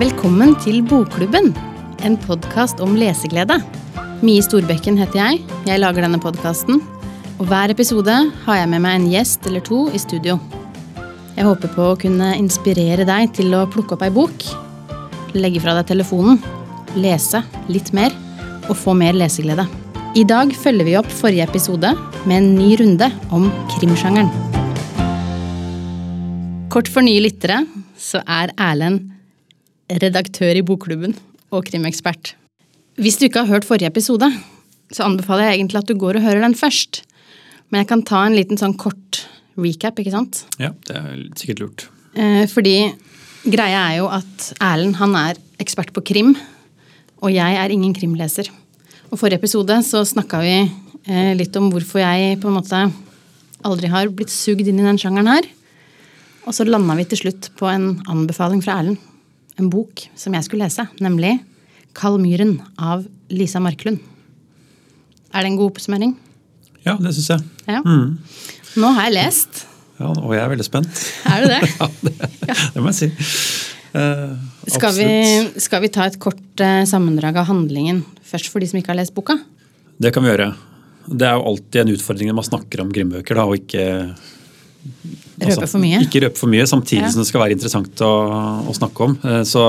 Velkommen til Bokklubben, en podkast om leseglede. Mie Storbekken heter jeg. Jeg lager denne podkasten. Og hver episode har jeg med meg en gjest eller to i studio. Jeg håper på å kunne inspirere deg til å plukke opp ei bok, legge fra deg telefonen, lese litt mer og få mer leseglede. I dag følger vi opp forrige episode med en ny runde om krimsjangeren. Kort for nye lyttere så er Erlend redaktør i Bokklubben og krimekspert. Hvis du ikke har hørt forrige episode, så anbefaler jeg egentlig at du går og hører den først. Men jeg kan ta en liten sånn kort recap, ikke sant? Ja, det er sikkert lurt. Eh, fordi greia er jo at Erlend han er ekspert på krim, og jeg er ingen krimleser. Og forrige episode så snakka vi eh, litt om hvorfor jeg på en måte aldri har blitt sugd inn i den sjangeren her. Og så landa vi til slutt på en anbefaling fra Erlend. En bok som jeg skulle lese, nemlig Kald av Lisa Marklund. Er det en god oppsummering? Ja, det syns jeg. Ja. Mm. Nå har jeg lest. Ja, Og jeg er veldig spent. Er du det? ja, det, det må jeg si. Uh, skal, vi, skal, vi, ta et kort uh, sammendrag av handlingen først for de som ikke har lest boka? Det kan vi gjøre. Det er jo alltid en utfordring når man snakker om grimbøker, da, og ikke altså, Røpe for mye? Ikke røpe for mye, samtidig ja. som det skal være interessant å, å snakke om. Uh, så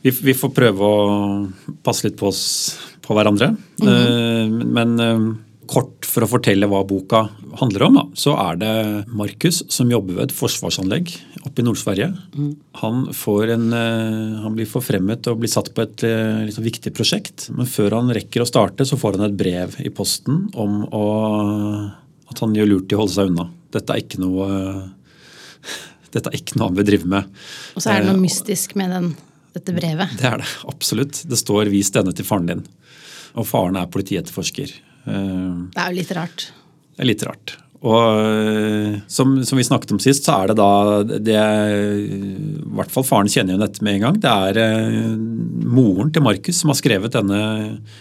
vi, vi, får prøve å passe litt på oss på hverandre. Mm -hmm. Men kort for å fortelle hva boka handler om, så er det Markus som jobber ved et forsvarsanlegg oppe i Nord-Sverige. Mm. Han, han, blir forfremmet og blir satt på et liksom, viktig prosjekt. Men før han rekker å starte, så får han et brev i posten om å, at han gjør lurt i å holde seg unna. Dette er ikke noe, dette er ikke noe han vil drive med. Og så er det noe eh, mystisk med den, dette brevet? Det er det, absolutt. Det står 'vis denne til faren din'. Og faren er politietterforsker. Eh, det er jo litt rart. Det er litt rart. Og eh, som, som, vi snakket om sist, så er det da det, I hvert fall faren kjenner jo dette med en gang. Det er moren til Markus som har skrevet denne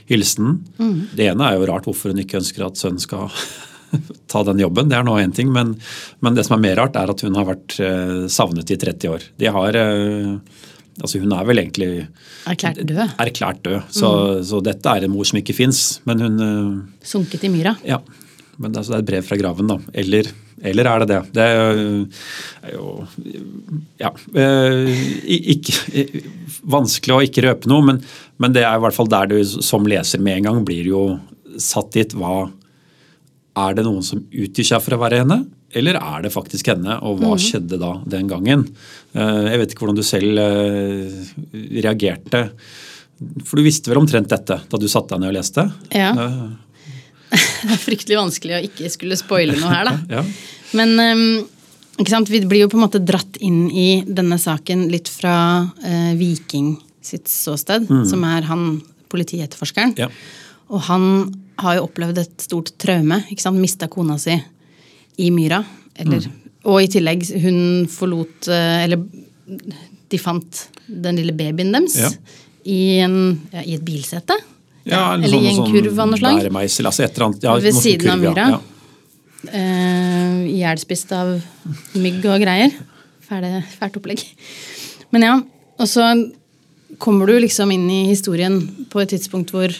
hilsenen. Mm. Det ene er jo rart hvorfor hun ikke ønsker at sønnen skal ta den jobben. Det er nå én ting. Men, men, det som er mer rart, er at hun har vært savnet i 30 år. De har altså Hun er vel egentlig Erklært død. Erklært død. Så, mm. så dette er en mor som ikke fins. Men hun eh, Sunket i myra? Ja. Men det er, et brev fra graven, da. Eller, eller er det det? Det er jo Ja. Eh, ikke, vanskelig å ikke røpe noe, men, men, det er i hvert fall der du som leser med en gang blir jo satt dit hva Er det noen som utgir seg for å være henne? Eller er det faktisk henne, og hva mm. skjedde da den gangen? Eh, jeg vet ikke hvordan du selv eh, reagerte. For du visste vel omtrent dette da du satte deg ned og leste? Ja. Det er fryktelig vanskelig å ikke skulle spoile noe her, da. ja. Men ehm, vi blir jo på en måte dratt inn i denne saken litt fra uh, Viking sitt ståsted, mm. som er han politietterforskeren. Ja. Og han har jo opplevd et stort traume. ikke sant? Mista kona si i myra. Eller, mm. Og i tillegg, hun forlot eh, Eller de fant den lille babyen deres ja. i, en, ja, i, et bilsete. Ja, eller, eller i en sånn kurv av noe slag. Bæremeisel, altså et eller annet. Ja, Ved siden av myra. Ihjelspist uh, av mygg og greier. Fæle, fælt opplegg. Men ja, og så kommer du liksom inn i historien på et tidspunkt hvor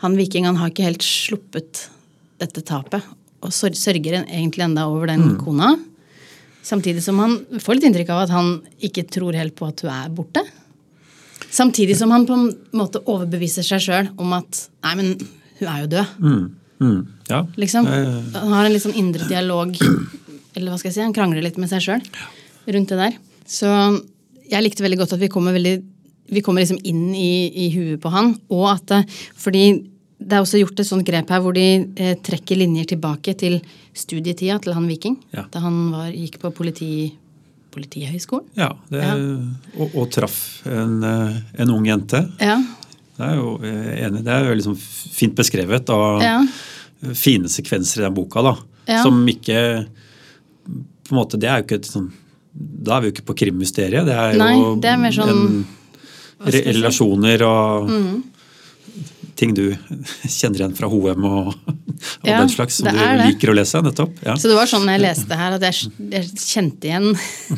han viking han har ikke helt sluppet dette tapet og sørger egentlig enda over den mm. kona. Samtidig som han får litt inntrykk av at han ikke tror helt på at hun er borte. Samtidig som han på en måte overbeviser seg sjøl om at nei, men hun er jo død. Mm. Mm. Ja. Liksom. Han har en litt sånn indre dialog, eller hva skal jeg si, han krangler litt med seg sjøl rundt det der. Så jeg likte veldig godt at vi kommer, veldig, vi kommer liksom inn i, i huet på han, og at fordi det er også gjort et sånt grep her hvor de eh, trekker linjer tilbake til studietida til han Viking. Ja. Da han var, gikk på politi, Politihøgskolen. Ja, det, ja. Og, og, traff en, eh, en, ung jente. Ja. Det er jo eh, enig, det er jo liksom fint beskrevet. av ja. Fine sekvenser i den boka da, som ikke på en måte, Det er jo ikke et sånn Da er vi jo ikke på krimmysteriet. Det er jo Nei, det er mer sånn, en, relasjoner og mm ting du kjenner igjen fra HM og, og ja, den slags, som du liker å lese? nettopp. Ja. Så det var sånn jeg leste her, at jeg, jeg kjente igjen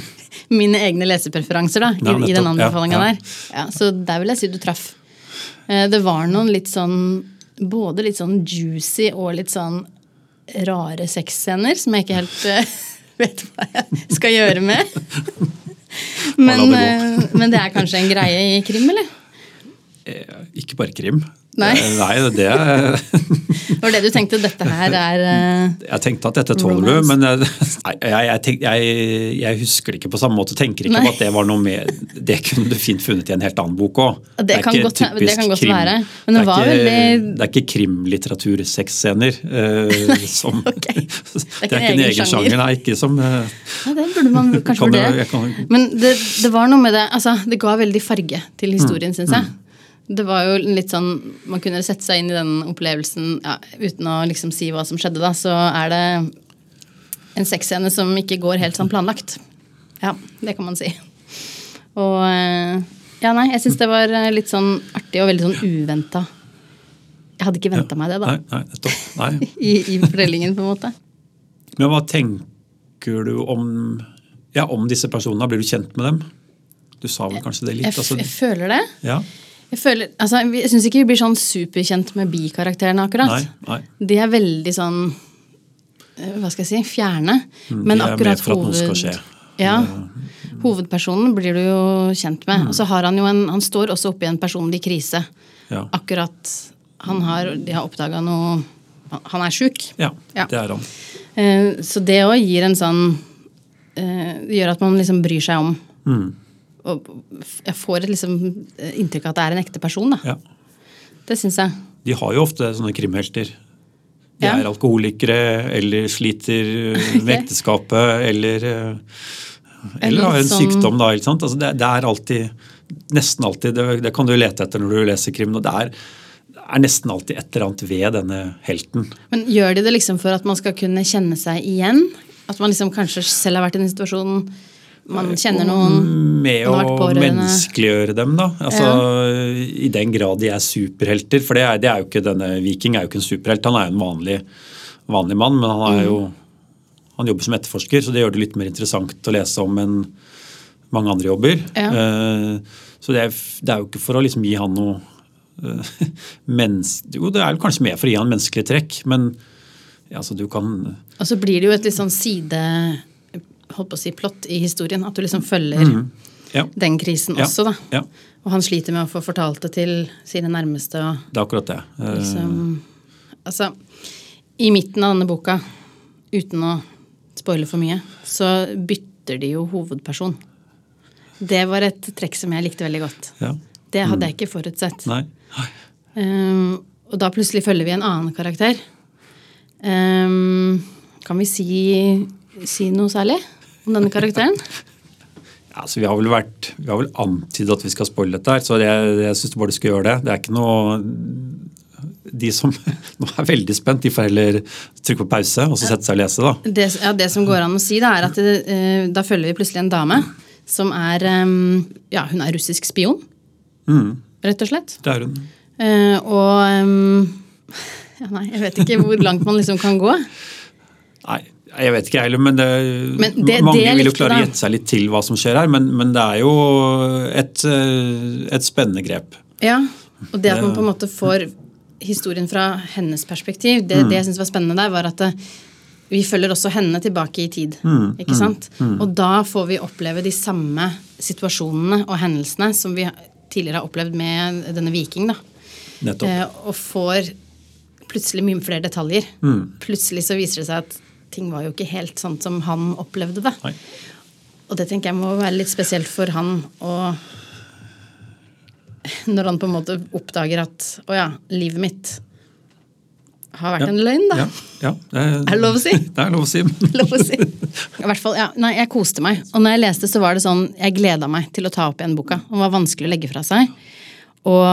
mine egne lesepreferanser da, i, Ja, i den nettopp. anbefalinga der. Så der vil jeg si du traff. Eh, Det var noen litt sånn Både litt sånn juicy og litt sånn rare sexscener som jeg ikke helt eh, vet hva jeg skal gjøre med. Men, det eh, men det er kanskje en greie i krim, eller? Eh, Ikke bare krim. Nei. Eh, Nei, det er Det var det du tenkte? Dette her er uh, Jeg tenkte at dette tåler du, men jeg, jeg, jeg, tenk, jeg, jeg husker det ikke på samme måte. Tenker ikke Nei. på at det var noe mer Det kunne du fint funnet i en helt annen bok òg. Det kan godt- det kan godt være, men det er var ikke, veldig- Det er ikke krimlitteratur-sexscener. Uh, som- okay. Det er er ikke en egen sjanger. Nei, ikke som uh, Nei, det burde man kanskje vurdere. kan- Men det, det var noe med det altså, Det ga veldig farge til Mm. historien, syns jeg. Det var jo litt sånn Man kunne sette seg inn i den opplevelsen ja, uten å liksom si hva som skjedde, da. Så er det en sexscene som ikke går helt sånn planlagt. Ja, det kan man si. Og eh, Ja, nei, jeg syns det var eh, litt sånn artig og veldig sånn uventa. Jeg hadde ikke venta meg det, da. Nei, nei. Nei. I, I fortellingen, på en måte. Men hva tenker du om, ja, om disse personene? Blir du kjent med dem? Du sa vel kanskje det litt? Jeg, altså, jeg føler det. ja? Jeg, føler, altså, jeg syns ikke vi blir sånn superkjent med bikarakterene, akkurat. Nei, nei. De er veldig sånn eh, Hva skal jeg si fjerne. Men de er akkurat skje. Ja, Hovedpersonen blir du jo kjent med. Og så har han jo en Han står også oppe i en personlig krise. Ja. Akkurat han har, De har oppdaga noe Han er sjuk. Ja, Ja. det er han. Eh, Så det òg gir en sånn eh, Det gjør at man liksom bryr seg om. Mm. Jeg får et liksom eh, inntrykk av at det er en ekte person. da. Ja. Det syns jeg. De har jo ofte sånne krimhelter. De Ja. er alkoholikere eller sliter med ekteskapet eller eh, Eller har en litt sånn- sykdom, da. ikke sant? Altså det, det er alltid Nesten alltid, det, det kan du lete etter når du leser krim. og det er, det er nesten alltid et eller annet ved denne helten. Men gjør de det liksom for at man skal kunne kjenne seg igjen? At man liksom kanskje selv har vært i den situasjon man kjenner noen Med å menneskeliggjøre dem, da. Altså, I den grad de er superhelter. For det er, det er jo ikke denne Viking er jo ikke en superhelt. Han er jo en vanlig, vanlig mann, men han er jo Mm. han jobber som etterforsker, så det gjør det litt mer interessant å lese om enn mange andre jobber. Ja. Eh, Så det er, det er jo ikke for å liksom gi han noe eh, mens, Jo, det er jo kanskje mer for å gi han menneskelige trekk, men ja, altså, du kan Og så blir det jo et litt sånn side holdt på å si plott i historien. At du liksom følger Ja, den krisen Ja. også, da. ja Og han sliter med å få fortalt det til sine nærmeste. og det er akkurat det. Uh... liksom Altså, i midten av denne boka, uten å spoile for mye, så bytter de jo hovedperson. Det var et trekk som jeg likte veldig godt. ja. Det hadde jeg ikke forutsett. Nei. Nei. Um, og da plutselig følger vi en annen karakter. Um, kan vi si, si noe særlig om denne karakteren? Ja, så vi har vel vært, vi har vel antydet at vi skal spoile dette, her, så jeg, jeg syns bare du skal gjøre det. Det er ikke noe De som nå er veldig spent, de får heller trykke på pause og så sette seg og lese. da. Det, ja, det som går an å si, da, er at det, eh, da følger vi plutselig en dame som er Ja, hun er russisk spion, Mm, rett og slett. det er hun. Eh, og ja, Nei, jeg vet ikke hvor langt man liksom kan gå. Nei, jeg vet ikke jeg heller, men, det, Men det- mange det vil jo klare å gjette seg litt til hva som skjer her, men, men det er jo et, eh, et spennende grep. Ja, Og det at man på en måte får historien fra hennes perspektiv, det, det jeg syntes var spennende der, var at eh, vi følger også henne tilbake i tid. ikke sant? Og da får vi oppleve de samme situasjonene og hendelsene som vi tidligere har opplevd med denne Viking. da. Nettopp. Eh, og får plutselig mye flere detaljer. Mm. Plutselig så viser det seg at ting var jo ikke helt sånn som han opplevde det. Nei. Og det tenker jeg må være litt spesielt for han å Når han på en måte oppdager at å ja, livet mitt har vært Ja. en løgn, da. Ja, ja, det, Er det lov å si? Det er lov å si. Lov å si. I hvert fall, ja, nei, Jeg koste meg. Og når jeg leste, så var det sånn Jeg gleda meg til å ta opp igjen boka. Den var vanskelig å legge fra seg. Og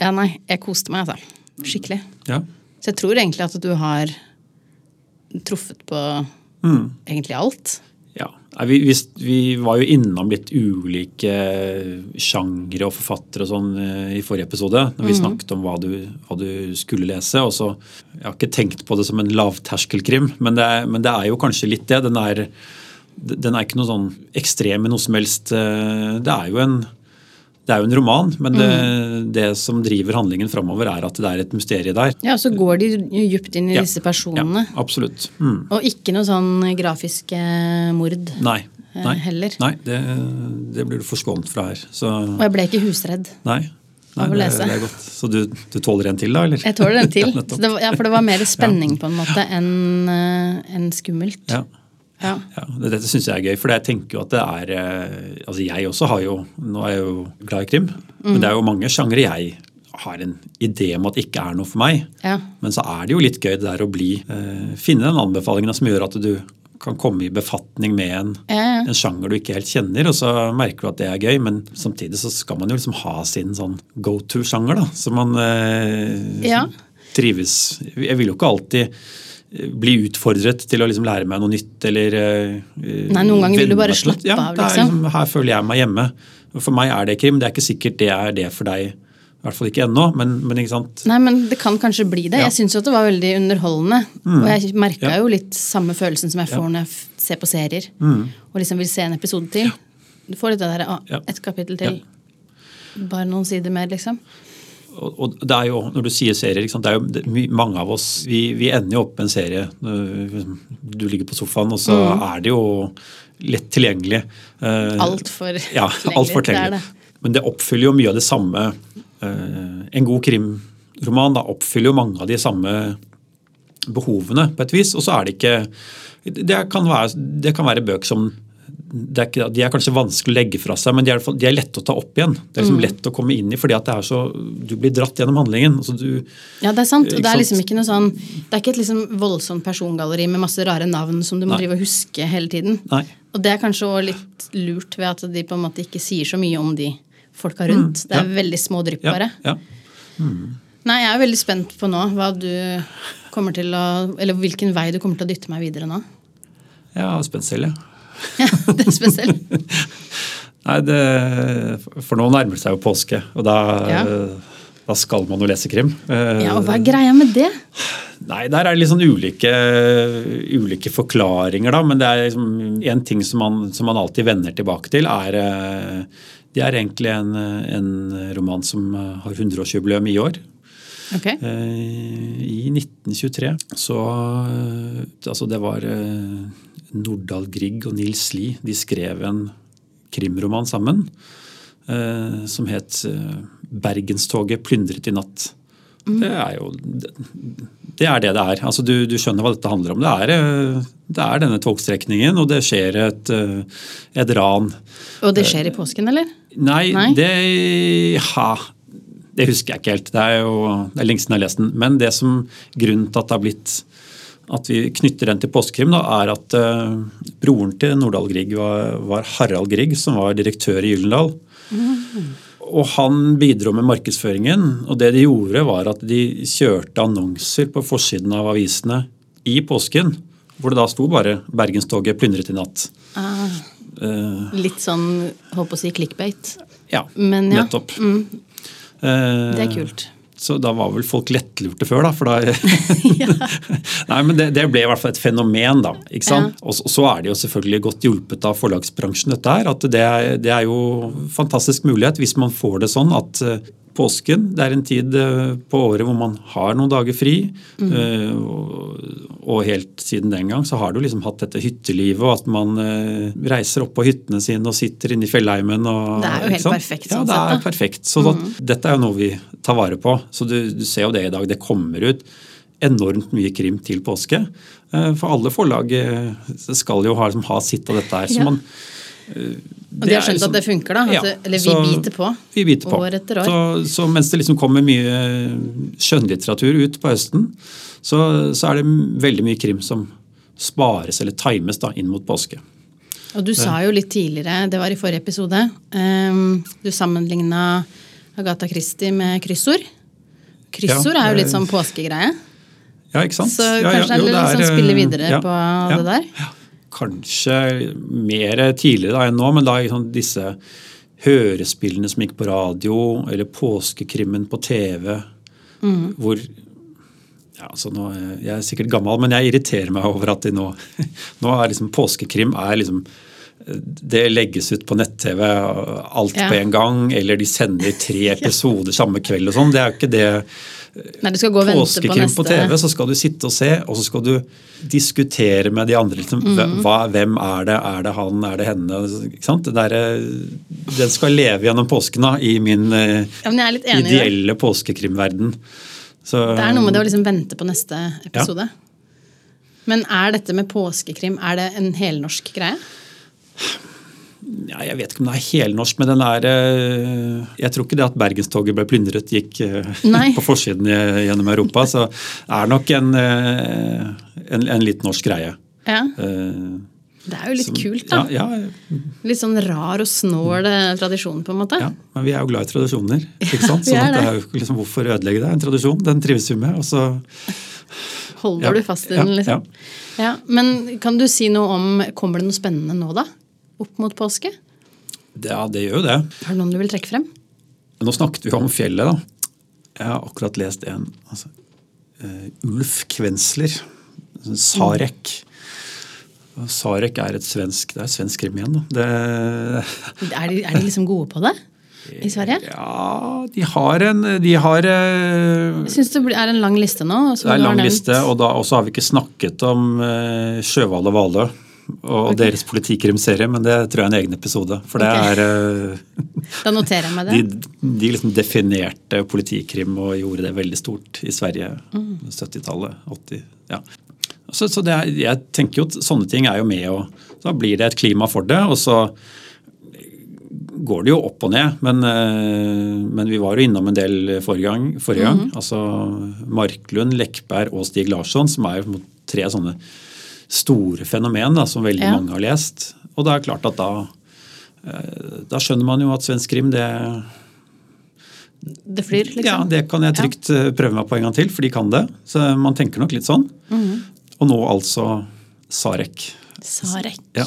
ja, nei, jeg koste meg, altså. Skikkelig. Ja. Så jeg tror egentlig at du har truffet på Mm. egentlig alt. Ja. Vi, vi, vi var jo innom litt ulike sjangre og forfattere og sånn eh, i forrige episode. Når vi snakket om hva du, hva du skulle lese. og så, Jeg har ikke tenkt på det som en lavterskelkrim, men det, er, men det er jo kanskje litt det. Den er, Den er ikke noe sånn ekstrem i noe som helst. Det er jo en det er jo en roman, men det, mm. det som driver handlingen framover, er at det er et mysterium der. Ja, Så går de djupt inn i ja, disse personene. Ja, absolutt. Mm. Og ikke noe sånn grafiske mord Nei. Eh, Nei. heller. Nei, det, det blir du forskånet fra her. Så. Og jeg ble ikke husredd. Nei. Nei, det, det, er godt. Så du, du, tåler en til, da? eller? Jeg tåler en til. ja, det, ja, for det var mer spenning på en måte enn en eh, skummelt. Ja. Ja. ja dette syns jeg er gøy, for jeg tenker jo at det er eh, Altså jeg også har jo Nå er jeg jo glad i krim, mm. men det er jo mange sjangre jeg har en idé om at det ikke er noe for meg. Ja. Men så er det jo litt gøy det der å bli eh, Finne den anbefalingen som gjør at du kan komme i befatning med en, en, sjanger du ikke helt kjenner, og så merker du at det er gøy. Men samtidig så skal man jo liksom ha sin sånn go to-sjanger, da. Så man eh, trives Jeg vil jo ikke alltid bli utfordret til å liksom lære meg noe nytt eller uh, Nei, Noen ganger vil du bare slappe ja, av, liksom. liksom. Her føler jeg meg hjemme. For meg er det krim. Det er ikke sikkert det er det for deg. I hvert fall ikke ennå, men, men, ikke sant? Nei, men det kan kanskje bli det. Ja. Jeg syns det var veldig underholdende. Mm. Og jeg merka ja. jo litt samme følelsen som jeg får når jeg ser på serier. Mm. Og liksom vil se en episode til. Du får litt det derre ah, et kapittel til. Bare noen sider mer, liksom og det er jo, Når du sier serier, det er jo mange av oss vi, vi, ender jo opp med en serie. Du ligger på sofaen, og så mm. er det jo lett tilgjengelig. Uh, altfor ja, alt for tilgjengelig. Det det. Men det oppfyller jo mye av det samme. Uh, en god krimroman da, oppfyller jo mange av de samme behovene på et vis. Og så er det ikke Det kan være, det kan være bøk som er ikke, de er kanskje vanskelig å legge fra seg, men de er, de er lette å ta opp igjen. Det er liksom mm. lett å komme inn i fordi at det er så, du blir dratt gjennom handlingen. Altså du, ja, det er sant. og Det er liksom ikke noe sånn, det er ikke et liksom voldsomt persongalleri med masse rare navn som du må Nei. drive og huske hele tiden. Nei. Og det er kanskje også litt lurt ved at de på en måte ikke sier så mye om de folka rundt. Mm, det er ja. veldig små drypp bare. Ja, mm. Nei, jeg er veldig spent på nå hva du kommer til å Eller hvilken vei du kommer til å dytte meg videre nå. Ja, spent selv, ja. Ja, det er spesielt. Nei, det, For nå nærmer det seg jo påske, og da, ja. da skal man jo lese krim. Ja, og Hva er greia med det? Nei, Der er det sånn ulike, ulike forklaringer, da. Men det er liksom en ting som man, som man alltid vender tilbake til, er Det er egentlig en, en roman som har 100-årsjubileum i år. Okay. I 1923 så Altså, det var Nordahl Grieg og Nils Lie de skrev en krimroman sammen eh, som het eh, 'Bergenstoget plyndret i natt'. Mm. Det er jo det er det det er. Altså, du, du skjønner hva dette handler om. Det er, eh, det er denne togstrekningen, og det skjer et, et ran. Og det skjer i påsken, eller? Nei, Nei? det ha, det husker jeg ikke helt. Det er jo det er lenge siden jeg har lest den. Men det som grunnen til at det har blitt at vi knytter den til påskekrim, er at uh, broren til Nordahl Grieg var, var, Harald Grieg, som var direktør i Gyllendal. Mm. Og han bidro med markedsføringen. Og det de gjorde, var at de kjørte annonser på forsiden av avisene i påsken. Hvor det da sto bare 'Bergenstoget plyndret i natt'. Ah. Uh, Litt sånn håper å si clickbait. Ja, Men, ja. nettopp. Mm. Uh, det er kult. Så da var vel folk lettlurte før, da. For da Nei, men det, det, ble i hvert fall et fenomen, da. ikke sant? Ja. Og så er det jo selvfølgelig godt hjulpet av forlagsbransjen, dette her. At det, det er jo fantastisk mulighet hvis man får det sånn at eh, påsken. Det er en tid eh, på året hvor man har noen dager fri. Mm. Uh, og helt siden den gang så har du liksom hatt dette hyttelivet, og at man uh, reiser opp på hyttene sine og sitter inne i fjellheimen. Og, det er jo helt perfekt. Ja, det er perfekt. Så mm. da, dette er jo noe vi tar vare på. Så du, du, ser jo det i dag. Det kommer ut enormt mye krim til påske. For alle forlag skal jo ha, liksom, ha sitt av dette her. så man og de har skjønt liksom, at det funker, da? Ja, eller vi biter på? Vi biter på. År etter år. Så, så, mens det liksom kommer mye skjønnlitteratur ut på høsten, så, så, er det veldig mye krim som spares eller times da, inn mot påske. Og Du sa jo litt tidligere, det var i forrige episode, um, du sammenligna Agatha Christie med kryssord. Kryssord ja, er jo litt sånn påskegreie. Ja, ikke sant? Så kanskje ja, jo, det er litt sånn spille videre på det der? Ja kanskje mer tidligere enn nå, men da liksom, disse hørespillene som gikk på radio, eller påskekrimmen på TV, mm. hvor ja, så nå, Jeg er sikkert gammel, men jeg irriterer meg over at de nå nå er liksom Påskekrim er liksom det legges ut på nett-TV alt ja. på en gang, eller de sender tre episoder samme kveld og sånn. Det er jo ikke det Nei, Påskekrim på, på TV, så skal du sitte og se, og så skal du diskutere med de andre. Liksom, mm. hva, hvem er det? Er det han? Er det henne? Ikke sant? Det der, den skal leve gjennom påsken da, i min ja, ideelle påskekrimverden. Så, det er noe med det å liksom vente på neste episode. Ja. Men er dette med påskekrim er det en helnorsk greie? Ja, jeg vet ikke om det er helnorsk, men den er eh, Jeg tror ikke det at bergenstoget ble plyndret gikk Nei. på forsiden gjennom Europa. Så det er nok en, eh, en, en litt norsk greie. Ja. Det er jo litt Som, kult, da. Ja, ja. Litt sånn rar og snål tradisjon, på en måte. Ja, men vi er jo glad i tradisjoner. ikke sant? Sånn at det er jo liksom, Hvorfor ødelegge det? En tradisjon, den trives vi med. og så... Holder du fast i den, liksom? Ja, Men kan du si noe om Kommer det noe spennende nå, da? Opp mot påske? Ja, det gjør jo det. Har du noen du vil trekke frem? Nå snakket vi om fjellet, da. Jeg har akkurat lest en. Altså, uh, Ulf Kvensler. Sarek. Mm. Sarek er et svensk det er svensk krim igjen. Da. Det, er, de, er de liksom gode på det? i Sverige? Ja, de har en de har, uh, Jeg syns det er en lang liste nå. Det er en lang liste, og så har vi ikke snakket om uh, Sjøvall og Valø og okay. deres politikrimserie, men det tror jeg er en egen episode. For det okay. er uh, Da noterer jeg meg det. De, de liksom definerte politikrim og gjorde det veldig stort i Sverige. Mm. 70-tallet, 80 ja. Så, så det, jeg tenker jo at sånne ting er jo med og Da blir det et klima for det. og så går det jo opp og ned, men, uh, men vi var jo innom en del forrige gang. Forrige gang. Mm. Altså Marklund, Lekberg og Stig Larsson, som er jo tre sånne store fenomen da, som veldig ja. mange har lest. Og det er klart at da, eh, da skjønner man jo at svensk krim, det Det flyr, liksom? Ja, det kan jeg trygt ja. Eh, prøve meg på en gang til, for de kan det. Så man tenker nok litt sånn. Mm. Og nå altså Sarek. Sarek. Ja.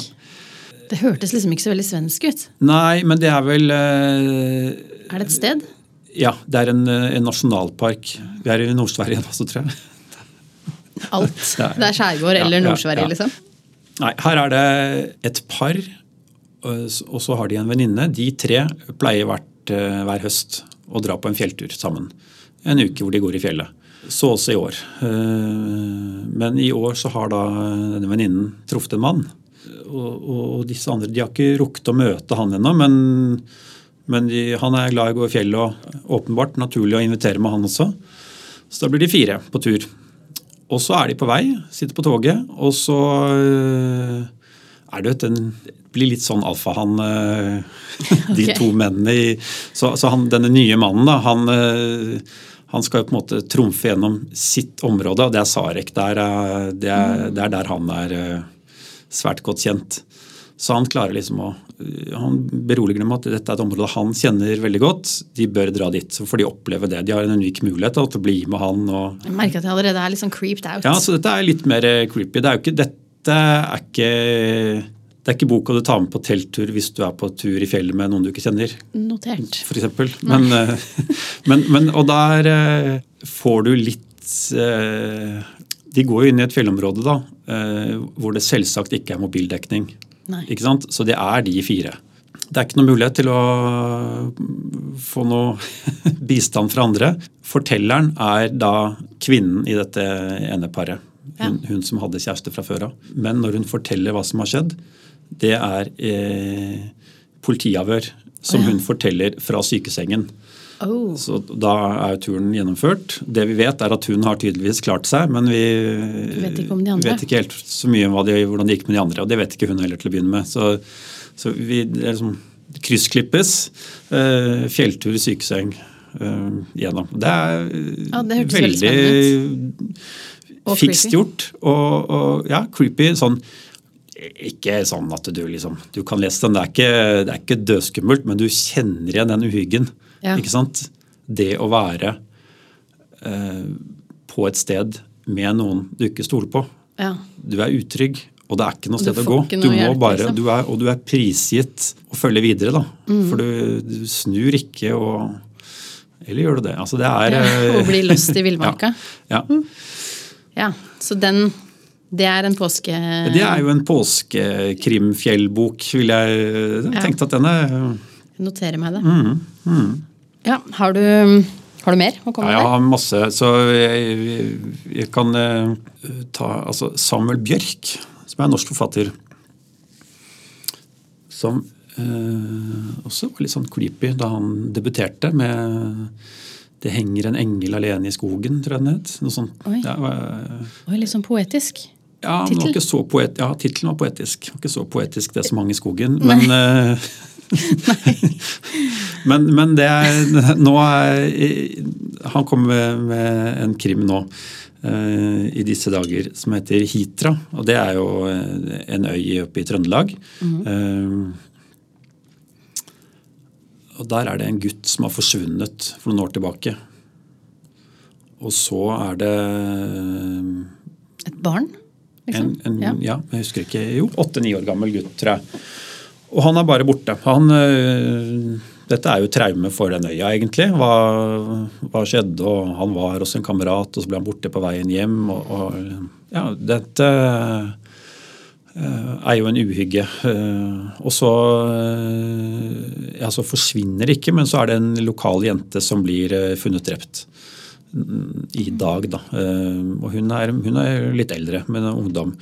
Det hørtes liksom ikke så veldig svensk ut. Nei, men det er vel uh, Er det et sted? Ja, det er en, en nasjonalpark. Vi er i Nord-Sverige da, så tror jeg. Alt. Det er skjærgård eller Nord-Sverige, liksom? Nei, her er det et par, og så har de en venninne. De tre pleier hvert, eh, hver høst å dra på en fjelltur sammen. En uke hvor de går i fjellet. Så også i år. Eh, men i år så har da denne venninnen truffet en mann. Og, og, disse andre de har ikke rukket å møte han ennå, men, men de, han er glad i å gå i fjellet og åpenbart naturlig å invitere med han også. Så da blir de fire på tur. Og så er de på vei, sitter på toget, og så øh, er det en blir litt sånn alfahann, øh, de okay. to mennene i Så, så han, denne nye mannen, da, han, øh, han skal jo på en måte trumfe gjennom sitt område, og det er Sarek. Det er, det er, det er der han er svært godt kjent. Så han klarer liksom å han beroliger dem at dette er et område han kjenner veldig godt. De bør dra dit. Så får de oppleve det. De har en unik mulighet til å bli med han. Og... Jeg merker at jeg allerede er litt sånn creeped out. Ja, så dette er litt mer eh, creepy. Det er jo ikke, dette er ikke det er ikke boka du tar med på telttur hvis du er på tur i fjellet med noen du ikke kjenner. Notert. For eksempel. Men, eh, men, men, og der eh, får du litt De går jo inn i et fjellområde da, hvor det selvsagt ikke er mobildekning. Ikke sant? Så det er de fire. Det er ikke noe mulighet til å få noe bistand fra andre. Fortelleren er da kvinnen i dette ene paret. Hun, ja. hun som hadde kjæreste fra før av. Men når hun forteller hva som har skjedd, det er eh, politiavhør som oh, ja. hun forteller fra sykesengen. Oh. Så Da er turen gjennomført. Det vi vet, er at hun har tydeligvis klart seg, men vi vet ikke, vet ikke helt så mye om de, hvordan det gikk med de andre. Og det vet ikke hun heller til å begynne med. Så, så vi liksom kryssklippes. Uh, fjelltur, sykeseng uh, gjennom. Det er ja, det veldig, veldig fikst gjort. Og, og, ja, creepy sånn ikke sånn at du liksom Du kan lese den. Det er ikke, det er ikke dødskummelt, men du kjenner igjen den uhyggen. Ja. Ikke sant? Det å være eh, på et sted med noen du ikke stoler på. Ja. Du er utrygg, og det er ikke noe sted å gå. Du må hjelp, bare, liksom. du er, og du er prisgitt å følge videre. da. Mm. For du, du, snur ikke og Eller gjør du det? Altså det er ja, Og blir lost i villmarka. ja. ja. Mm. Ja, så den det er en påske... Det er jo en påskekrimfjellbok, vil jeg ja. at den er noterer meg det. Mm, mm. Ja, har du, har du, mer å komme med? Ja, jeg har masse. Så jeg, jeg kan uh, ta altså Samuel Bjørk, som er en norsk forfatter. Som eh, også var litt sånn creepy da han debuterte med 'Det henger en engel alene i skogen', tror jeg den het. Noe sånt. Oi. Ja, Oi, litt sånn poetisk? Ja, Titel? Poet, ja, var poetisk. Ikke så poetisk, det som hang i skogen. Men, uh, men, men, det er Nå Han kommer med, en krim nå uh, i disse dager som heter Hitra. Og det er jo en øy oppe i Trøndelag. Mm -hmm. og Der er det en gutt som har forsvunnet for noen år tilbake. Og så er det Et barn? Liksom? En, en, ja. ja. jeg husker ikke. Jo, åtte-ni år gammel gutt, tror jeg. Og han er bare borte. Han, øh, dette er jo traume for den øya, egentlig. Hva, hva, skjedde? og Han var hos en kamerat, og så ble han borte på veien hjem. og, og ja, dette Eh, er jo en uhygge. Eh, og så, eh, ja, så forsvinner det ikke, men så er det en lokal jente som blir funnet drept mm, i dag. Da. Og hun er, hun er litt eldre, men ungdom.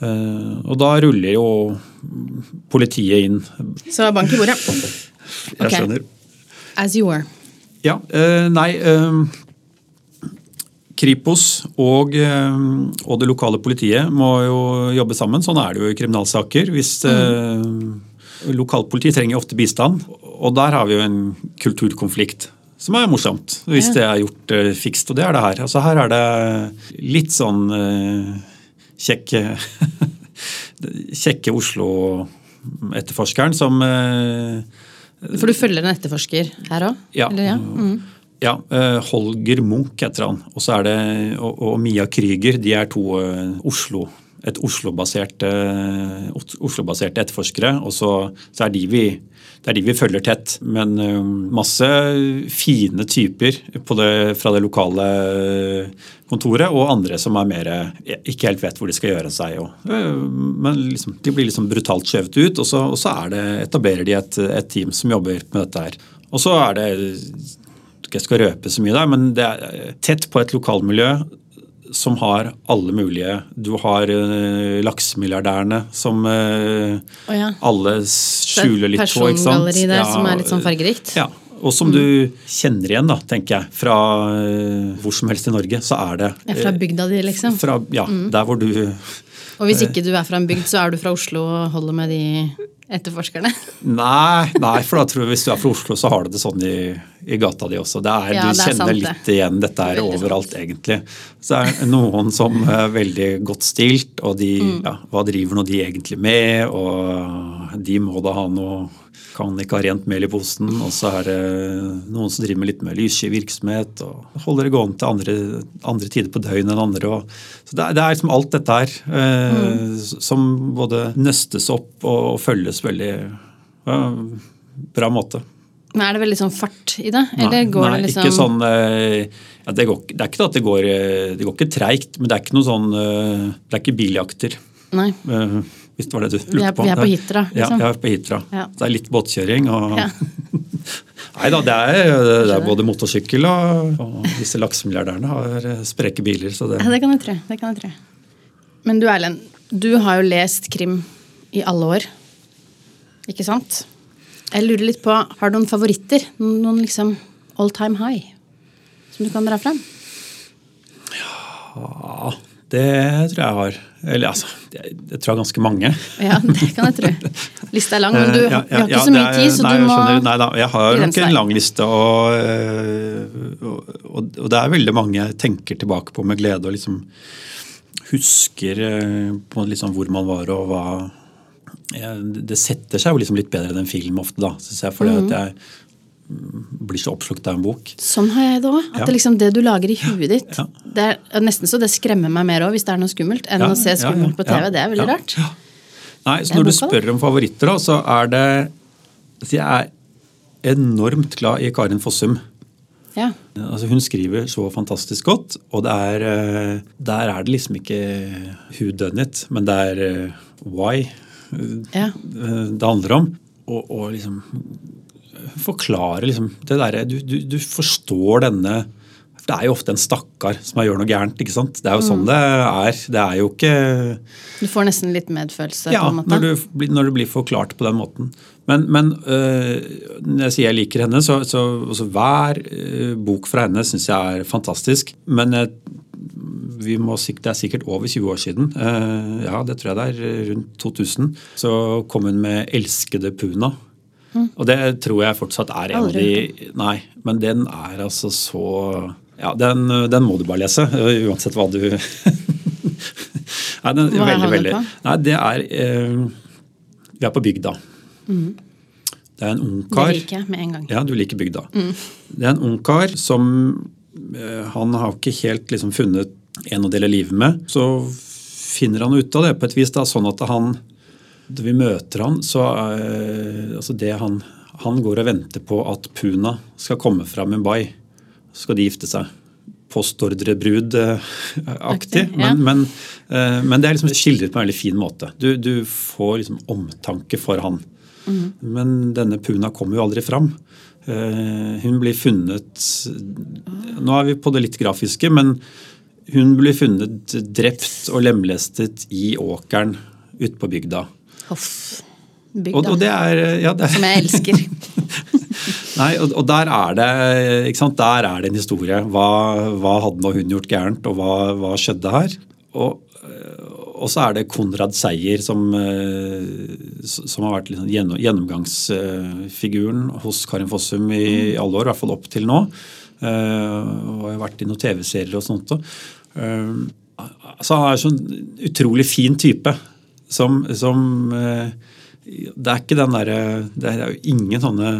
Og da ruller jo politiet inn. Så bank i bordet. Jeg skjønner. As you were. Ja. Nei Kripos og, eh, og, det lokale politiet må jo jobbe sammen. Sånn er det jo i kriminalsaker. Hvis mm. eh, Lokalpolitiet trenger ofte bistand, og der har vi jo en kulturkonflikt. Som er morsomt, hvis det er gjort fikst. Og det er det her. Altså Her er det litt sånn kjekke Kjekke Oslo-etterforskeren som uh, For du følger en etterforsker her òg? Ja. ja? Mm. Ja, eh, Holger Munch heter han. Og, så er det, og, og Mia Krüger. De er to uh, Oslo, et Oslo-baserte Oslo etterforskere. Og så, så, er de vi, det er de vi følger tett. Men uh, masse fine typer det, fra det lokale kontoret, og andre som er mer ikke helt vet hvor de skal gjøre seg. Og, men liksom, de blir liksom brutalt skjøvet ut, og så, og så det, etablerer de et, et team som jobber med dette her. Og så er det jeg skal røpe så mye der, men det er tett på et lokalmiljø som har alle mulige Du har uh, laksemilliardærene som uh, oh, ja. alle skjuler litt på. ikke sant? der ja, som er litt sånn fargerikt? Ja. Og som mm. du kjenner igjen, da, tenker jeg. Fra uh, hvor som helst i Norge, så er det ja, Fra bygda di, liksom? Fra, ja, mm. der hvor du Og hvis ikke du er fra en bygd, så er du fra Oslo og holder med de etterforskerne? Nei, nei, for da tror jeg hvis du er fra Oslo, så har du det sånn i, i gata di også. Er, ja, du kjenner sant, litt igjen dette her overalt, sant. egentlig. Så er det noen som er veldig godt stilt, og de, mm. ja, hva driver nå de egentlig med? Og de må da ha noe kan ikke ha rent mel i posen. Og så er det noen som driver med litt mer lyssky virksomhet og holder det gående til andre, andre tider på døgnet enn andre. Og, så det er, det er, liksom alt dette her eh, mm. som både nøstes opp og, følges veldig ja, bra måte. Men Er det veldig sånn fart i det? Eller nei, går nei, det liksom ikke sånn, eh, ja, det, går, det, er ikke at det går, eh, det går ikke treigt, men det er ikke noe sånn eh, Det er ikke biljakter. Nei hvis det var det du lurte på. Vi er på Hitra, liksom. Ja, jeg er på Hitra. Ja. Det er litt båtkjøring og ja. Nei da, det er, det er, både motorsykkel og, og disse laksemilliardærene har spreke biler. Så det... Ja, det kan jeg tro. Det kan jeg tro. Men du Erlend, du har jo lest krim i alle år. Ikke sant? Jeg lurer litt på, Har du noen favoritter? Noen liksom all time high som du kan dra frem? Ja det tror jeg jeg har. Eller altså, jeg, tror det er ganske mange. Ja, det kan jeg tro. Lista er lang, men du ja, ja, har ikke så mye tid, så nei, du må skjønner, Nei da, jeg har nok en lang liste, og, og, og, og, det er veldig mange jeg tenker tilbake på med glede og liksom husker eh, på liksom hvor man var og hva Det setter seg jo liksom litt bedre enn en film ofte, da, syns jeg. det mm. at jeg blir så oppslukt av en bok. Sånn har jeg det òg. At ja. det, liksom, det, du lager i huet ditt ja. det er nesten så det skremmer meg mer òg, hvis det er noe skummelt, enn ja, å se skummelt på TV. Det er veldig rart. Nei, så Når du spør om favoritter, da, så er det Jeg er enormt glad i Karin Fossum. Ja. Altså Hun skriver så fantastisk godt, og det er, eh, der er det liksom ikke who done it, men det er eh, why Ja. eh, det handler om. Og, og liksom forklare liksom det derre du, du, du forstår denne det er jo ofte en stakkar som gjør noe gærent. ikke sant? Det er jo sånn det er. Det er jo ikke Du får nesten litt medfølelse? Ja, på en måte. når, du, når det blir forklart på den måten. Men, men øh, når jeg sier jeg liker henne, så, så altså, hver øh, bok fra henne syns jeg er fantastisk. Men øh, vi må, det er sikkert over 20 år siden, øh, ja det tror jeg det er, øh, rundt 2000, så kom hun med 'Elskede Puna'. Og det tror jeg fortsatt er en av de Nei, men den er altså så Ja, den, den må du bare lese, uansett hva du Nei, den, Hva veldig, veldig. Nei, det er eh, Vi er på bygda. Det er en Det ungkar liker jeg med en gang. Ja, du liker bygda. Det er en ungkar som eh, Han har ikke helt liksom funnet en å dele livet med. Så finner han ut av det på et vis, da, sånn at han Da vi møter han, så eh, altså det han Han går og venter på at Puna skal komme fra Mumbai. Så skal de gifte seg. Postordrebrud-aktig. Ja. Men, men, eh, men det er liksom skildret på en veldig fin måte. Du, du får liksom omtanke for han. Men denne Puna kommer jo aldri fram. Eh, Hun blir funnet Nå er vi på det litt grafiske, men hun blir funnet drept og lemlestet i åkeren ute på bygda. Hoff. Og, og det er, ja, det Som jeg elsker. Nei, og, og der er det ikke sant? Der er det en historie. Hva, hva hadde nå hun gjort gærent, og hva, hva skjedde her? Og, øh, og så er det Konrad Seier som, øh, som har vært liksom gjennomgangsfiguren hos Karin Fossum i alle år, i hvert fall opp til nå. Eh, og har vært i noen TV-serier og sånt. Eh, så han er en sånn utrolig fin type som, som eh, Det er ikke den derre Det er jo ingen sånne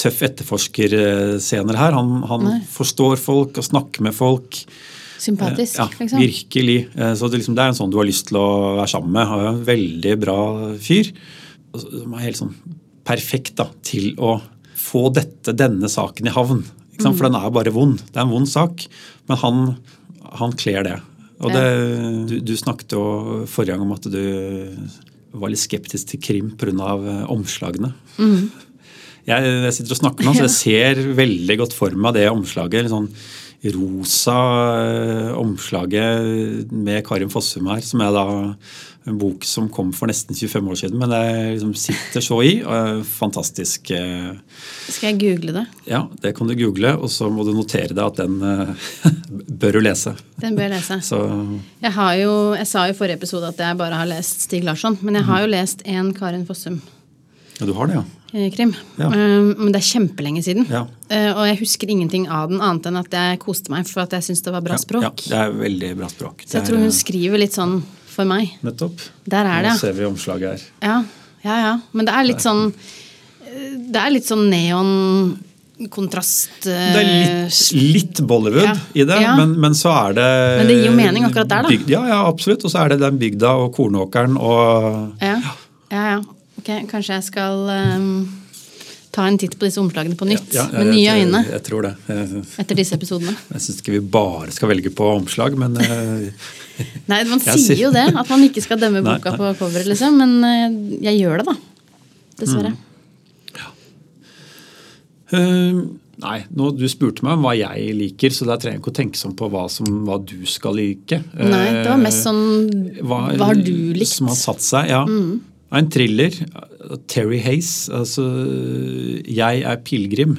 tøff etterforskerscener her. Han, han forstår folk og snakker med folk. Sympatisk, Ja, liksom. virkelig. Eh, Så det, liksom, det er en sånn du har lyst til å være sammen med. Han er en veldig bra fyr. Som er helt sånn perfekt da, til å få dette, denne saken i havn. Sant? For den er bare vond. Det er en vond sak. Men han, han kler det. Og det, du, du snakket jo forrige gang om at du var litt skeptisk til krim pga. omslagene. Jeg, jeg sitter og snakker nå, så jeg ser veldig godt for meg det omslaget. litt sånn rosa eh, omslaget med Karin Fossum her, som er da en bok som kom for nesten 25 år siden. Men det liksom sitter så i. og er Fantastisk. eh, Skal jeg google det? Ja, det kan du google, og så må du notere deg at den eh, bør du lese. Den bør jeg lese. Så Jeg, har jo, jeg sa i forrige episode at jeg bare har lest Stig Larsson, men jeg har jo lest én Karin Fossum-krim. ja, du har det, ja. Ja. Men det er kjempelenge siden. Ja. Eh, Og jeg husker ingenting av den, annet enn at jeg koste meg for at jeg syntes det var bra språk. Ja, det er veldig bra språk. Så jeg tror hun skriver litt sånn for meg. Nettopp. Der er det, Nå ser vi omslaget her. Ja, ja, ja. Men det er litt sånn eh, Det er litt sånn neon-kontrast uh, Det er litt, litt Bollywood Ja. i det, Ja. men, men så er det Men det gir jo mening akkurat der, da. Bygd, ja, ja, absolutt. Og så er det den bygda og kornåkeren og ja. Ok, Kanskje jeg skal um, ta en titt på disse omslagene på nytt. Ja, ja, med nye jeg, øyne Jeg, jeg tror det. Jeg, etter disse episodene. jeg syns ikke vi bare skal velge på omslag, men uh, Nei, Man sier sier- jo det, at man ikke skal dømme boka nei. på coveret, liksom. Men uh, jeg gjør det, da. Dessverre. Mm. Uh, Nei, nå, du spurte meg om hva jeg liker, så da trenger jeg ikke å tenke sånn på hva, som, hva du skal like. Nei, det var mest sånn Hva, har du likt? Som har satt seg, ja. En thriller. Terry Hays, altså 'Jeg er pilegrim'.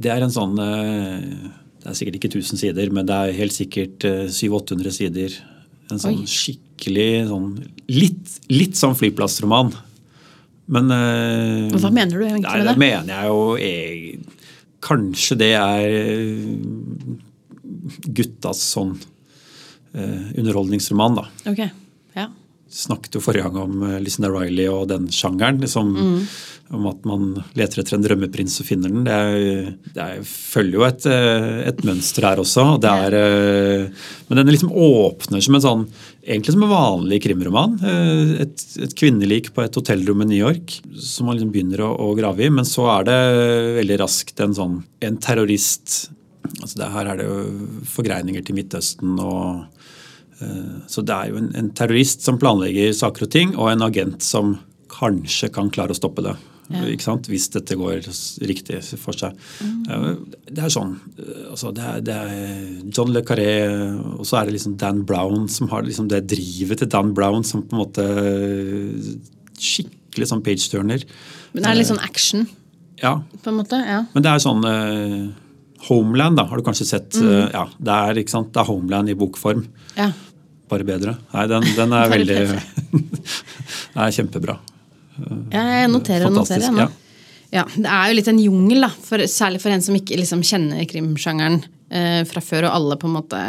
Det er en sånn eh, Det er sikkert ikke 1000 sider, men det er helt sikkert 700-800 sider. En sånn Oi. skikkelig sånn litt, litt sånn flyplassroman. Men eh, Hva mener du egentlig Nei, med det det? mener jeg jo jeg, Kanskje det er eh, guttas sånn eh, underholdningsroman, da. Ok, ja. Snakket jo forrige gang om eh, Lucinda Riley og den sjangeren. Liksom, om at man leter etter en drømmeprins og finner den. Det, er, det er, følger jo et, eh, et, mønster her også. Det er, eh, men den liksom åpner som en sånn egentlig som en vanlig krimroman. Et, et kvinnelik på et hotellrom i New York som man liksom begynner å, å, grave i. Men så er det veldig raskt en sånn en terrorist altså det, Her er det jo forgreininger til Midtøsten og Så det er jo en, en terrorist som planlegger saker og ting, og en agent som kanskje kan klare å stoppe det. Ja. Hvis dette går riktig for seg. Mm. Det er sånn altså det, er, det, er, John Le Carré, og så er det liksom Dan Brown som har liksom det drivet til Dan Brown som på en måte Skikkelig sånn page-turner. Men det er litt sånn action? Ja. På en måte, ja. Men det er sånn Homeland, da, har du kanskje sett. Mm. Ja, det er, det er Homeland i bokform. Ja. Bare bedre. Nei, den, den er veldig Den er kjempebra. Jeg noterer og noterer. Ja. ja. Det er jo litt en jungel, da, for, særlig for en som ikke liksom, kjenner krimsjangeren eh, fra før, og alle på en måte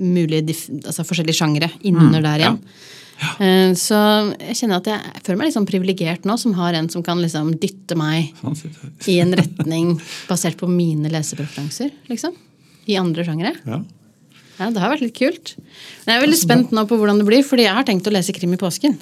mulige altså, forskjellige sjangere innunder mm, der igjen. Ja. Ja. Eh, så jeg kjenner at jeg føler meg liksom privilegert nå, som har en som kan liksom dytte meg sånn i en retning basert på mine lesepreferanser, liksom. I andre sjangere. Ja. Ja. Det har vært litt kult. Men jeg er veldig spent nå på hvordan det blir, fordi jeg har tenkt å lese krim i påsken.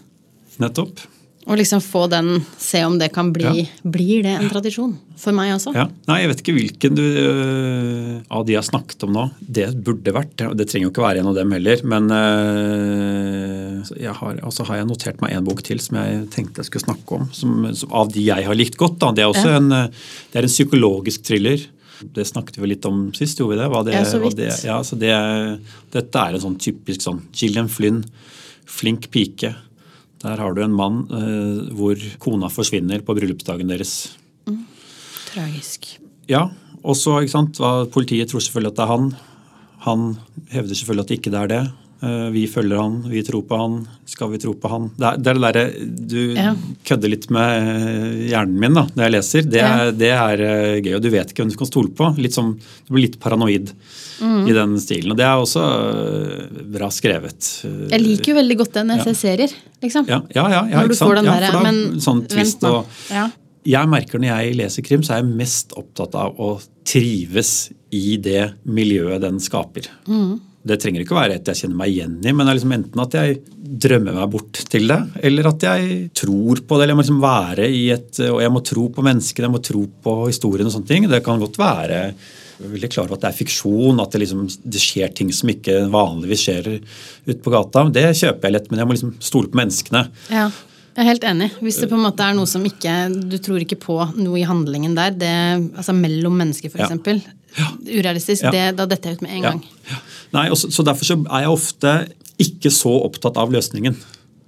Nettopp. Og liksom få den, se om det kan bli ja. Blir det en tradisjon? For meg også. Ja. Nei, jeg vet ikke hvilken du, uh, av de jeg har snakket om nå det burde vært. Det trenger jo ikke være en av dem heller. Men uh, jeg har, altså har jeg notert meg en bok til som jeg tenkte jeg skulle snakke om. Som, som av de jeg har likt godt. Da. Det er også ja. en, eh, det er en psykologisk thriller. Det snakket vi litt om sist, gjorde vi det? det ja, så vidt. Det, ja, så det, dette er en sånn typisk sånn Gillian Flynn, flink pike der har du en mann eh, hvor kona forsvinner på bryllupsdagen deres. Mm. Tragisk. Ja. Og så, ikke sant, Politiet tror selvfølgelig at det er han. Han hevder selvfølgelig at det ikke er det. Eh, vi følger han, vi tror på han. Skal vi tro på han? Det er det, er det derre Du ja. kødder litt med eh, hjernen min da, når jeg leser. Det er, ja. det er, eh, gøy, og du vet ikke hvem du kan stole på. Litt som, Du blir litt paranoid mm. i den stilen. Og det er også bra skrevet. Jeg liker jo veldig godt det når jeg ser serier. liksom. Ja, ja, ja, Når du får den der, men sånn twist og, Jeg merker når jeg leser krim, så er jeg mest opptatt av å trives i det miljøet den skaper. Mm. Det trenger ikke å være et jeg kjenner meg igjen i, men det er liksom enten at jeg drømmer meg bort til det, eller at jeg tror på det. eller Jeg må liksom være i et, og jeg må tro på menneskene, jeg må tro på historien og sånne ting. Det kan godt være veldig klar over at det er fiksjon, at det, liksom, det skjer ting som ikke vanligvis skjer ute på gata. Det kjøper jeg lett, men jeg må liksom stole på menneskene. Ja. Jeg er helt enig. Hvis det på en måte er noe som ikke Du tror ikke på noe i handlingen der, det, altså mellom mennesker f.eks. Ja. Urealistisk. Ja. Det, da detter jeg ut med en gang. Ja. Nei, så, så Derfor så er jeg ofte ikke så opptatt av løsningen.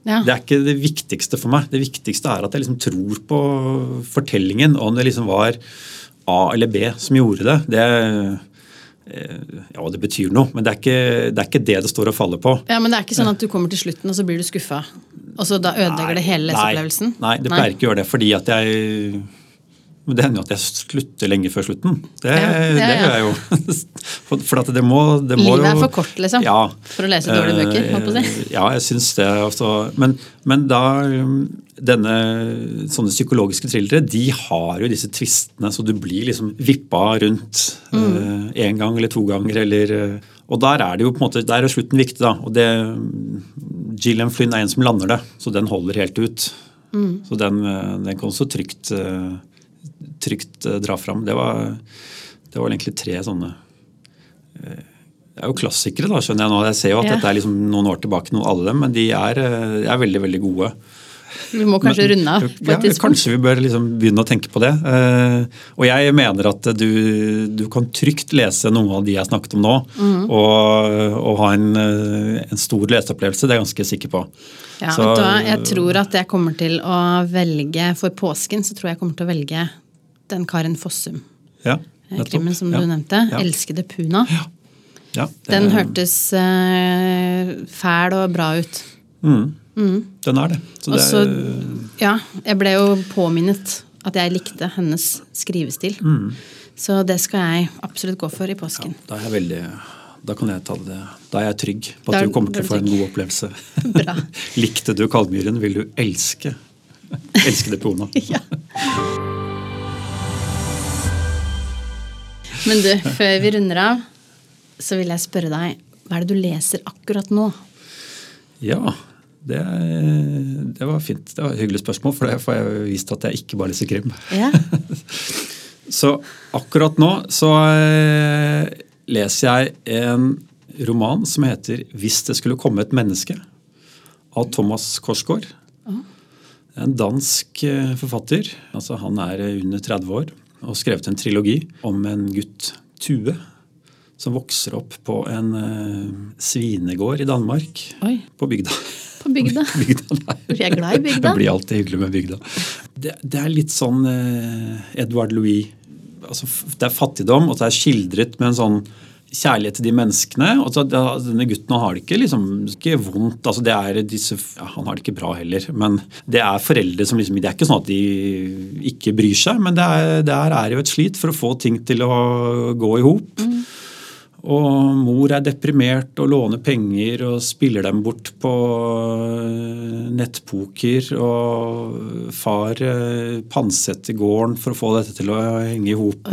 Ja. Det er ikke det viktigste for meg. Det viktigste er at jeg liksom tror på fortellingen. Og Om det liksom var A eller B som gjorde det. det eh, ja, det betyr noe, men det er, ikke, det er, ikke, det det står og faller på. Ja, Men det er ikke sånn at du kommer til slutten og så blir du skuffa, og så da ødelegger det hele leseopplevelsen? Nei, nei, det pleier ikke å gjøre det, fordi at jeg men det hender jo at jeg slutter lenge før slutten. Det, ja, ja, det gjør jeg jo. For, for det må, det må Livet er for kort, liksom? Ja, for å lese dårlige bøker? Jeg. Eh, ja, jeg syns det. Også. Men, men da um, denne, Sånne psykologiske thrillere de har jo disse tvistene, så du blir liksom vippa rundt én mm. uh, gang eller to ganger. eller... Uh, og der er det jo på en måte, der er slutten viktig. da, og det, Gillian Flynn er en som lander det, så den holder helt ut. Mm. Så den, den kan også trygt uh, trygt eh, dra fram. Det var, det var egentlig tre sånne eh, Det er jo klassikere, da, skjønner jeg nå. Jeg ser jo at ja. dette er liksom noen år tilbake, noen alle dem, men de er, eh, er veldig, veldig gode. Vi må kanskje men, runde av på et ja, tidspunkt. Kanskje vi bør liksom begynne å tenke på det. og jeg mener at du, du, kan trygt lese noen av de jeg snakket om nå, mm. og, og, ha en, en stor leseopplevelse. Det er jeg ganske sikker på. Ja, så, da, jeg tror at jeg kommer til å velge For påsken så tror jeg jeg kommer til å velge den Karen Fossum. Ja, eh, Krimmen som ja, du nevnte. Ja. 'Elskede Puna'. Ja, den er... hørtes uh, fæl og bra ut. Mm. Mm. Den er det. Så det Også, Ja, jeg ble jo påminnet at jeg likte hennes skrivestil. Mm. Så det skal jeg absolutt gå for i påsken. da er jeg veldig da kan jeg ta det. Da er jeg trygg på at du kommer til å få en god opplevelse. Bra. Likte du Kalmyren, vil du elske Elskede Pona. Ja. Ona. ja. Men du, før vi runder av, så vil jeg spørre deg, hva er det du leser akkurat nå? Ja, det, det, var fint. Det var et hyggelig spørsmål, for det får jeg vist at jeg ikke bare leser krim. Ja. så akkurat nå så eh, leser jeg en roman som heter 'Hvis det skulle komme et menneske' av Thomas Korsgaard. En dansk eh, forfatter. altså Han er under 30 år og skrevet en trilogi om en gutt, Tue, som vokser opp på en uh, svinegård i Danmark. Oi. På bygda. På bygda? bygda jeg er glad i bygda. Det blir alltid hyggelig med bygda. Det, det er litt sånn uh, Edvard Louis altså, Det er fattigdom, og det er skildret med en sånn kjærlighet til de menneskene. og så, Denne gutten har det ikke, liksom, ikke vondt. altså disse, ja, Han har det ikke bra heller. Men det er foreldre som liksom, Det er ikke sånn at de ikke bryr seg, men det er, det er jo et slit for å få ting til å gå i hop. Mm. Og mor er deprimert og låner penger og spiller dem bort på eh, nettpoker. Og far eh, pantsetter gården for å få dette til å henge i hop.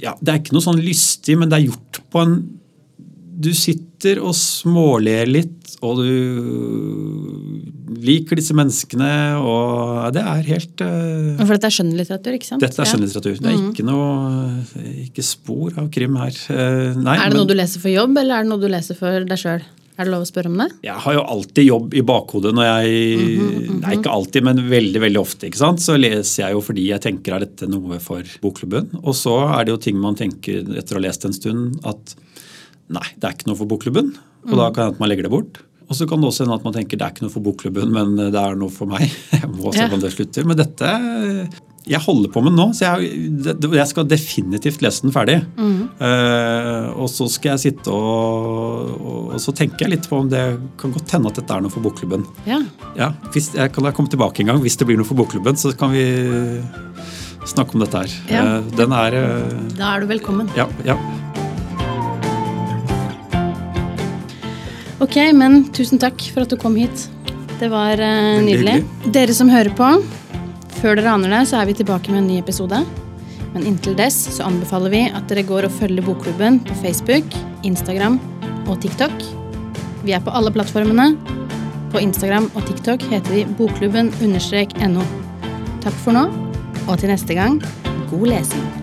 Ja, det er ikke noe sånn lystig, men det er gjort på en Du sitter og småler litt og du liker disse menneskene, og det er helt uh, For dette er skjønnlitteratur, ikke sant? Dette er skjønnlitteratur. Det er mm. ikke noe ikke spor av krim her. Uh, nei, er det noe du leser for jobb, eller er det noe du leser for deg sjøl? Er det lov å spørre om det? Jeg har jo alltid jobb i bakhodet når jeg mm -hmm, mm -hmm. Nei, ikke alltid, men veldig veldig ofte. ikke sant? Så leser jeg jo fordi jeg tenker er dette noe for bokklubben. Og så er det jo ting man tenker etter å ha lest en stund at nei, det er ikke noe for bokklubben. Og mm. da kan det at man legger det bort. Og så kan det også hende at man tenker det er ikke noe for bokklubben, men det er noe for meg. Jeg må se om det slutter. Men dette jeg holder på med nå, så jeg, jeg skal definitivt lese den ferdig. Mm. Uh, og så skal jeg sitte og, og, så tenker jeg litt på om det kan godt hende at dette er noe for bokklubben. Ja. ja hvis, jeg kan komme tilbake en gang hvis det blir noe for bokklubben, så kan vi snakke om dette her. Ja. Uh, den er uh, Da er du velkommen. Ja, ja. Ok, men tusen takk for at du kom hit. Det var uh, nydelig. Dere som hører på, før dere aner det, så er vi tilbake med en ny episode. Men inntil dess så anbefaler vi at dere går og følger Bokklubben på Facebook, Instagram og TikTok. Vi er på alle plattformene. På Instagram og TikTok heter vi bokklubben-no. Takk for nå, og til neste gang, god lesing.